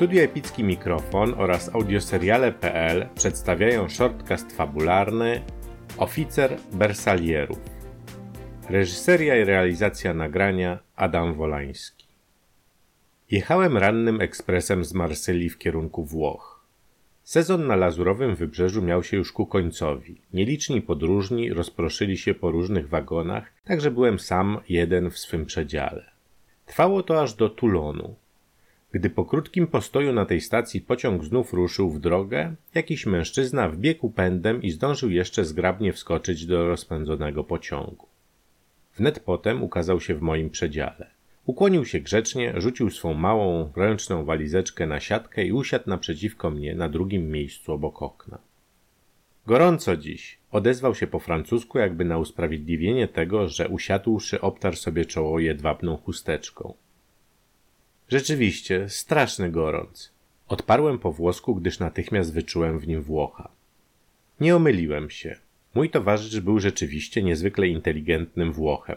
Studio Epicki Mikrofon oraz audioseriale.pl przedstawiają shortcast fabularny Oficer Bersalierów. Reżyseria i realizacja nagrania Adam Wolański. Jechałem rannym ekspresem z Marsylii w kierunku Włoch. Sezon na lazurowym wybrzeżu miał się już ku końcowi. Nieliczni podróżni rozproszyli się po różnych wagonach, także byłem sam jeden w swym przedziale. Trwało to aż do Toulonu. Gdy po krótkim postoju na tej stacji pociąg znów ruszył w drogę, jakiś mężczyzna wbiegł pędem i zdążył jeszcze zgrabnie wskoczyć do rozpędzonego pociągu. Wnet potem ukazał się w moim przedziale. Ukłonił się grzecznie, rzucił swą małą, ręczną walizeczkę na siatkę i usiadł naprzeciwko mnie na drugim miejscu obok okna. Gorąco dziś, odezwał się po francusku, jakby na usprawiedliwienie tego, że usiadłszy obtarł sobie czoło jedwabną chusteczką. Rzeczywiście, straszny gorąc. Odparłem po włosku, gdyż natychmiast wyczułem w nim Włocha. Nie omyliłem się. Mój towarzysz był rzeczywiście niezwykle inteligentnym Włochem.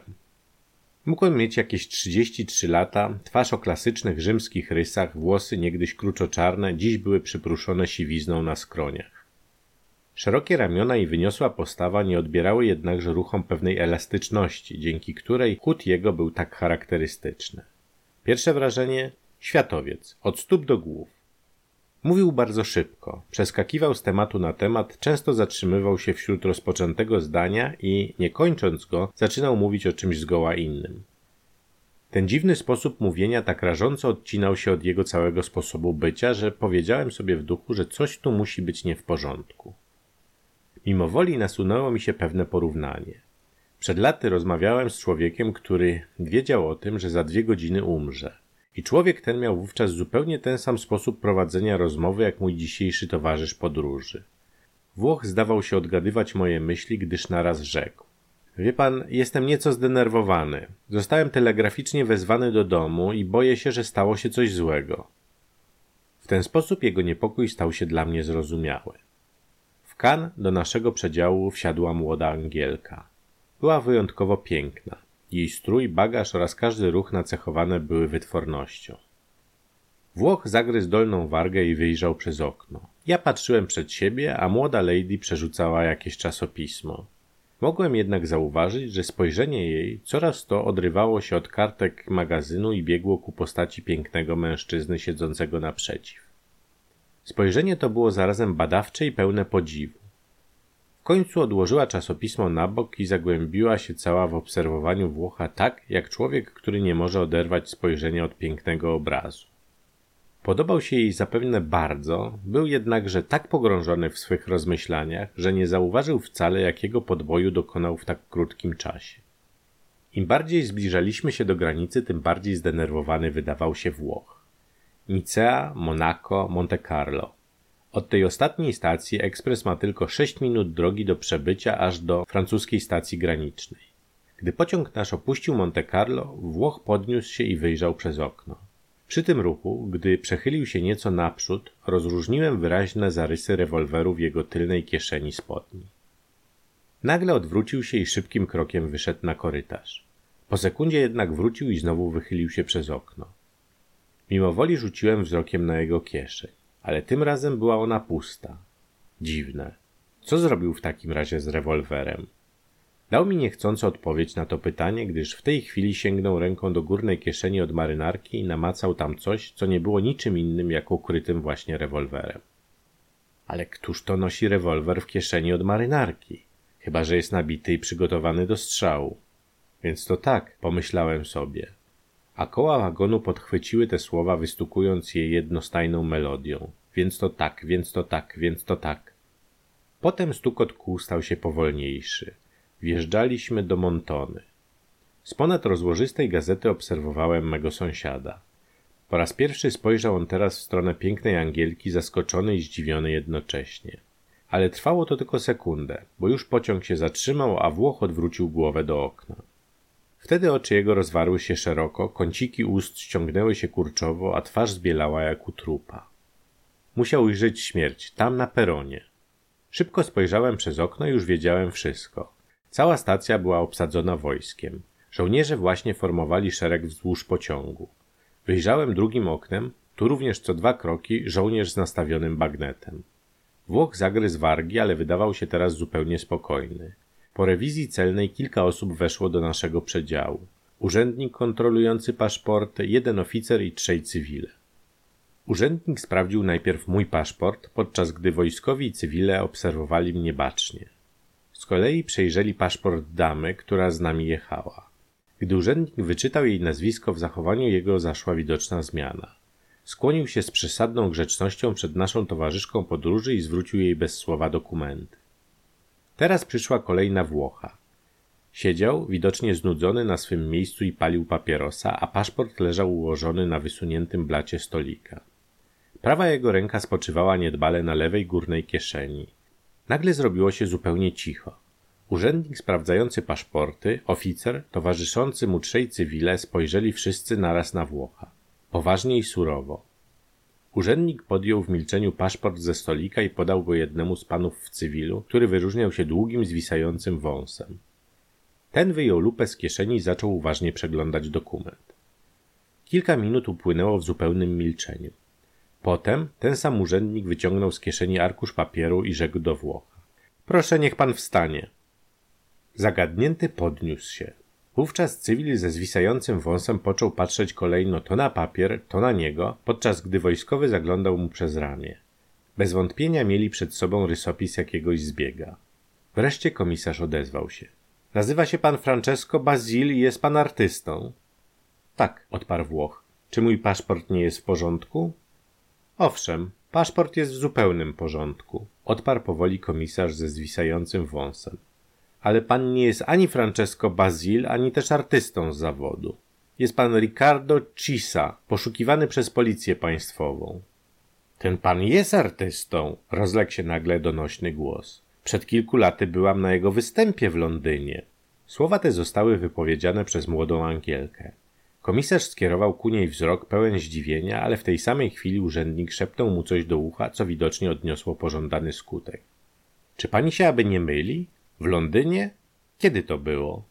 Mógł mieć jakieś 33 lata, twarz o klasycznych rzymskich rysach, włosy niegdyś kruczo-czarne, dziś były przypruszone siwizną na skroniach. Szerokie ramiona i wyniosła postawa nie odbierały jednakże ruchom pewnej elastyczności, dzięki której chód jego był tak charakterystyczny. Pierwsze wrażenie światowiec, od stóp do głów. Mówił bardzo szybko, przeskakiwał z tematu na temat, często zatrzymywał się wśród rozpoczętego zdania i, nie kończąc go, zaczynał mówić o czymś zgoła innym. Ten dziwny sposób mówienia tak rażąco odcinał się od jego całego sposobu bycia, że powiedziałem sobie w duchu, że coś tu musi być nie w porządku. Mimo woli nasunęło mi się pewne porównanie. Przed laty rozmawiałem z człowiekiem, który wiedział o tym, że za dwie godziny umrze. I człowiek ten miał wówczas zupełnie ten sam sposób prowadzenia rozmowy, jak mój dzisiejszy towarzysz podróży. Włoch zdawał się odgadywać moje myśli, gdyż naraz rzekł. Wie pan, jestem nieco zdenerwowany. Zostałem telegraficznie wezwany do domu i boję się, że stało się coś złego. W ten sposób jego niepokój stał się dla mnie zrozumiały. W kan do naszego przedziału wsiadła młoda Angielka. Była wyjątkowo piękna. Jej strój, bagaż oraz każdy ruch nacechowane były wytwornością. Włoch zagryzł dolną wargę i wyjrzał przez okno. Ja patrzyłem przed siebie, a młoda lady przerzucała jakieś czasopismo. Mogłem jednak zauważyć, że spojrzenie jej coraz to odrywało się od kartek magazynu i biegło ku postaci pięknego mężczyzny siedzącego naprzeciw. Spojrzenie to było zarazem badawcze i pełne podziwu. W końcu odłożyła czasopismo na bok i zagłębiła się cała w obserwowaniu Włocha tak, jak człowiek, który nie może oderwać spojrzenia od pięknego obrazu. Podobał się jej zapewne bardzo, był jednakże tak pogrążony w swych rozmyślaniach, że nie zauważył wcale, jakiego podboju dokonał w tak krótkim czasie. Im bardziej zbliżaliśmy się do granicy, tym bardziej zdenerwowany wydawał się Włoch. Nicea, Monaco, Monte Carlo – od tej ostatniej stacji ekspres ma tylko 6 minut drogi do przebycia aż do francuskiej stacji granicznej. Gdy pociąg nasz opuścił Monte Carlo, Włoch podniósł się i wyjrzał przez okno. Przy tym ruchu, gdy przechylił się nieco naprzód, rozróżniłem wyraźne zarysy rewolweru w jego tylnej kieszeni spodni. Nagle odwrócił się i szybkim krokiem wyszedł na korytarz. Po sekundzie jednak wrócił i znowu wychylił się przez okno. Mimo woli rzuciłem wzrokiem na jego kieszeń ale tym razem była ona pusta. Dziwne. Co zrobił w takim razie z rewolwerem? Dał mi niechcąco odpowiedź na to pytanie, gdyż w tej chwili sięgnął ręką do górnej kieszeni od marynarki i namacał tam coś, co nie było niczym innym jak ukrytym właśnie rewolwerem. Ale któż to nosi rewolwer w kieszeni od marynarki? Chyba, że jest nabity i przygotowany do strzału. Więc to tak, pomyślałem sobie a koła wagonu podchwyciły te słowa, wystukując je jednostajną melodią. Więc to tak, więc to tak, więc to tak. Potem stukot kół stał się powolniejszy. Wjeżdżaliśmy do Montony. Z ponad rozłożystej gazety obserwowałem mego sąsiada. Po raz pierwszy spojrzał on teraz w stronę pięknej Angielki, zaskoczony i zdziwiony jednocześnie. Ale trwało to tylko sekundę, bo już pociąg się zatrzymał, a Włoch odwrócił głowę do okna. Wtedy oczy jego rozwarły się szeroko, kąciki ust ściągnęły się kurczowo, a twarz zbielała jak u trupa. Musiał ujrzeć śmierć, tam na peronie. Szybko spojrzałem przez okno i już wiedziałem wszystko. Cała stacja była obsadzona wojskiem. Żołnierze właśnie formowali szereg wzdłuż pociągu. Wyjrzałem drugim oknem, Tu również co dwa kroki żołnierz z nastawionym bagnetem. Włoch zagryzł wargi, ale wydawał się teraz zupełnie spokojny. Po rewizji celnej kilka osób weszło do naszego przedziału. Urzędnik kontrolujący paszporty, jeden oficer i trzej cywile. Urzędnik sprawdził najpierw mój paszport, podczas gdy wojskowi i cywile obserwowali mnie bacznie. Z kolei przejrzeli paszport damy, która z nami jechała. Gdy urzędnik wyczytał jej nazwisko, w zachowaniu jego zaszła widoczna zmiana. Skłonił się z przesadną grzecznością przed naszą towarzyszką podróży i zwrócił jej bez słowa dokumenty. Teraz przyszła kolejna Włocha. Siedział, widocznie znudzony na swym miejscu i palił papierosa, a paszport leżał ułożony na wysuniętym blacie stolika. Prawa jego ręka spoczywała niedbale na lewej górnej kieszeni. Nagle zrobiło się zupełnie cicho. Urzędnik sprawdzający paszporty, oficer, towarzyszący mu trzej cywile spojrzeli wszyscy naraz na Włocha. Poważnie i surowo. Urzędnik podjął w milczeniu paszport ze stolika i podał go jednemu z panów w cywilu, który wyróżniał się długim, zwisającym wąsem. Ten wyjął lupę z kieszeni i zaczął uważnie przeglądać dokument. Kilka minut upłynęło w zupełnym milczeniu. Potem ten sam urzędnik wyciągnął z kieszeni arkusz papieru i rzekł do Włocha. Proszę, niech pan wstanie. Zagadnięty podniósł się. Wówczas cywil ze zwisającym wąsem począł patrzeć kolejno to na papier, to na niego, podczas gdy wojskowy zaglądał mu przez ramię. Bez wątpienia mieli przed sobą rysopis jakiegoś zbiega. Wreszcie komisarz odezwał się. Nazywa się pan Francesco Bazil i jest pan artystą. Tak, odparł Włoch. Czy mój paszport nie jest w porządku? Owszem, paszport jest w zupełnym porządku, odparł powoli komisarz ze zwisającym wąsem. Ale pan nie jest ani Francesco Bazil, ani też artystą z zawodu. Jest pan Ricardo Cisa, poszukiwany przez policję państwową. Ten pan jest artystą, rozległ się nagle donośny głos. Przed kilku laty byłam na jego występie w Londynie. Słowa te zostały wypowiedziane przez młodą Angielkę. Komisarz skierował ku niej wzrok pełen zdziwienia, ale w tej samej chwili urzędnik szepnął mu coś do ucha, co widocznie odniosło pożądany skutek. Czy pani się aby nie myli? W Londynie? Kiedy to było?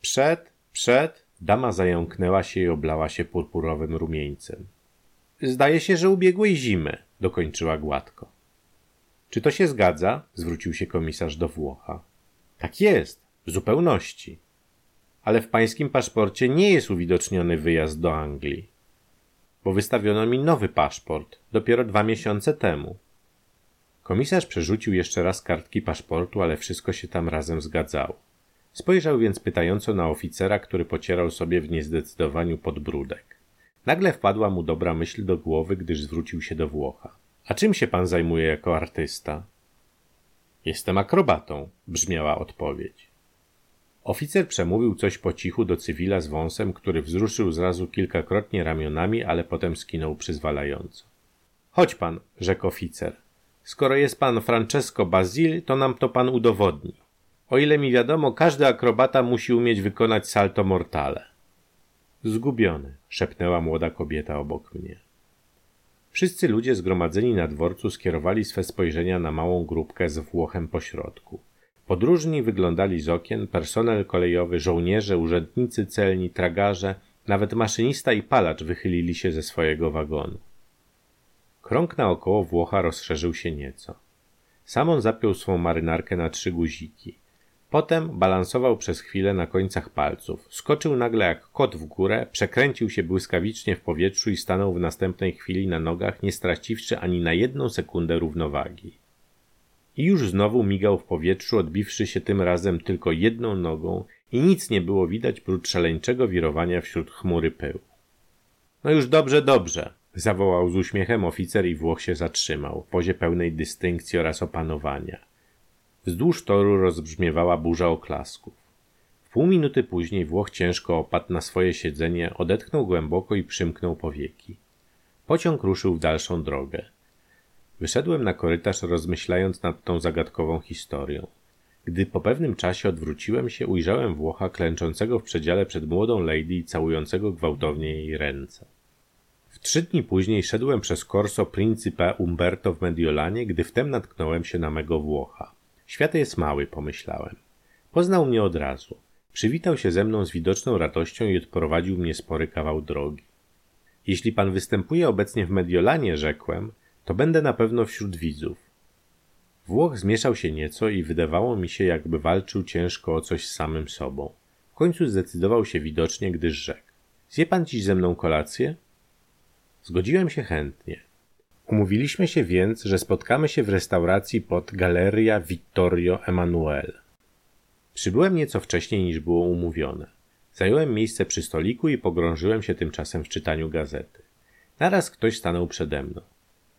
Przed, przed. Dama zająknęła się i oblała się purpurowym rumieńcem. Zdaje się, że ubiegłej zimy, dokończyła gładko. Czy to się zgadza? zwrócił się komisarz do Włocha. Tak jest, w zupełności. Ale w pańskim paszporcie nie jest uwidoczniony wyjazd do Anglii. Bo wystawiono mi nowy paszport, dopiero dwa miesiące temu. Komisarz przerzucił jeszcze raz kartki paszportu, ale wszystko się tam razem zgadzało. Spojrzał więc pytająco na oficera, który pocierał sobie w niezdecydowaniu podbródek. Nagle wpadła mu dobra myśl do głowy, gdyż zwrócił się do Włocha. A czym się pan zajmuje jako artysta? Jestem akrobatą, brzmiała odpowiedź. Oficer przemówił coś po cichu do cywila z wąsem, który wzruszył zrazu kilkakrotnie ramionami, ale potem skinął przyzwalająco. Chodź pan, rzekł oficer. Skoro jest pan Francesco Bazil, to nam to pan udowodni. O ile mi wiadomo, każdy akrobata musi umieć wykonać salto mortale. Zgubiony, szepnęła młoda kobieta obok mnie. Wszyscy ludzie zgromadzeni na dworcu skierowali swe spojrzenia na małą grupkę z Włochem pośrodku. Podróżni wyglądali z okien, personel kolejowy, żołnierze, urzędnicy celni, tragarze, nawet maszynista i palacz wychylili się ze swojego wagonu. Krąg naokoło Włocha rozszerzył się nieco. Sam on zapiął swą marynarkę na trzy guziki. Potem balansował przez chwilę na końcach palców. Skoczył nagle jak kot w górę, przekręcił się błyskawicznie w powietrzu i stanął w następnej chwili na nogach, nie straciwszy ani na jedną sekundę równowagi. I już znowu migał w powietrzu, odbiwszy się tym razem tylko jedną nogą i nic nie było widać prócz szaleńczego wirowania wśród chmury pyłu. No już dobrze, dobrze, zawołał z uśmiechem oficer i Włoch się zatrzymał, w pozie pełnej dystynkcji oraz opanowania. Wzdłuż toru rozbrzmiewała burza oklasków. W pół minuty później Włoch ciężko opadł na swoje siedzenie, odetchnął głęboko i przymknął powieki. Pociąg ruszył w dalszą drogę. Wyszedłem na korytarz, rozmyślając nad tą zagadkową historią. Gdy po pewnym czasie odwróciłem się, ujrzałem Włocha klęczącego w przedziale przed młodą lady i całującego gwałtownie jej ręce. W trzy dni później szedłem przez Corso Principe Umberto w Mediolanie, gdy wtem natknąłem się na mego Włocha. Świat jest mały, pomyślałem. Poznał mnie od razu. Przywitał się ze mną z widoczną radością i odprowadził mnie spory kawał drogi. Jeśli pan występuje obecnie w Mediolanie, rzekłem, to będę na pewno wśród widzów. Włoch zmieszał się nieco i wydawało mi się, jakby walczył ciężko o coś z samym sobą. W końcu zdecydował się widocznie, gdyż rzekł. Zje pan dziś ze mną kolację? Zgodziłem się chętnie. Umówiliśmy się więc, że spotkamy się w restauracji pod Galeria Vittorio Emanuele. Przybyłem nieco wcześniej niż było umówione. Zająłem miejsce przy stoliku i pogrążyłem się tymczasem w czytaniu gazety. Naraz ktoś stanął przede mną.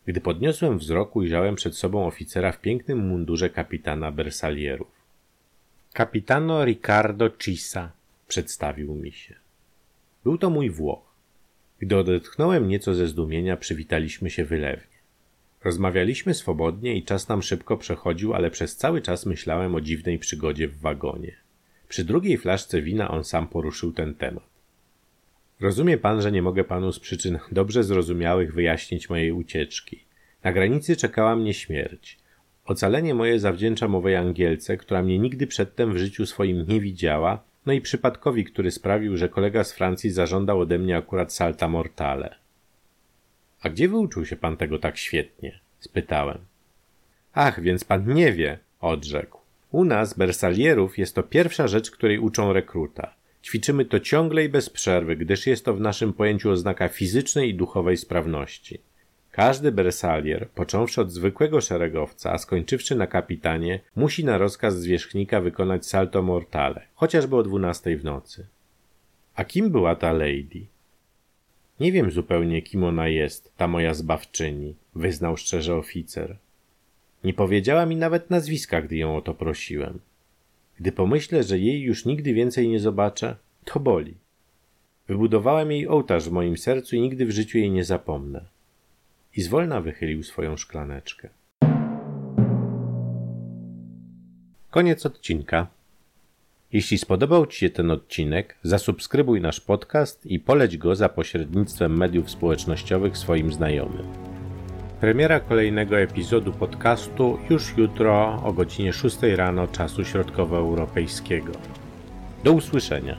Gdy podniosłem wzrok, ujrzałem przed sobą oficera w pięknym mundurze kapitana Bersalierów. Capitano Riccardo Cisa, przedstawił mi się. Był to mój Włoch. Gdy odetchnąłem nieco ze zdumienia, przywitaliśmy się wylewnie. Rozmawialiśmy swobodnie i czas nam szybko przechodził, ale przez cały czas myślałem o dziwnej przygodzie w wagonie. Przy drugiej flaszce wina on sam poruszył ten temat. Rozumie pan, że nie mogę panu z przyczyn dobrze zrozumiałych wyjaśnić mojej ucieczki. Na granicy czekała mnie śmierć. Ocalenie moje zawdzięczam owej Angielce, która mnie nigdy przedtem w życiu swoim nie widziała, no i przypadkowi, który sprawił, że kolega z Francji zażądał ode mnie akurat salta mortale. A gdzie wyuczył się pan tego tak świetnie? spytałem. Ach, więc pan nie wie, odrzekł. U nas, bersalierów, jest to pierwsza rzecz, której uczą rekruta. Ćwiczymy to ciągle i bez przerwy, gdyż jest to w naszym pojęciu oznaka fizycznej i duchowej sprawności. Każdy bersalier, począwszy od zwykłego szeregowca, a skończywszy na kapitanie, musi na rozkaz zwierzchnika wykonać salto mortale, chociażby o dwunastej w nocy. A kim była ta lady? Nie wiem zupełnie, kim ona jest, ta moja zbawczyni, wyznał szczerze oficer. Nie powiedziała mi nawet nazwiska, gdy ją o to prosiłem. Gdy pomyślę, że jej już nigdy więcej nie zobaczę, to boli. Wybudowałem jej ołtarz w moim sercu i nigdy w życiu jej nie zapomnę. I zwolna wychylił swoją szklaneczkę. Koniec odcinka. Jeśli spodobał Ci się ten odcinek, zasubskrybuj nasz podcast i poleć go za pośrednictwem mediów społecznościowych swoim znajomym. Premiera kolejnego epizodu podcastu już jutro o godzinie 6 rano czasu środkowoeuropejskiego. Do usłyszenia.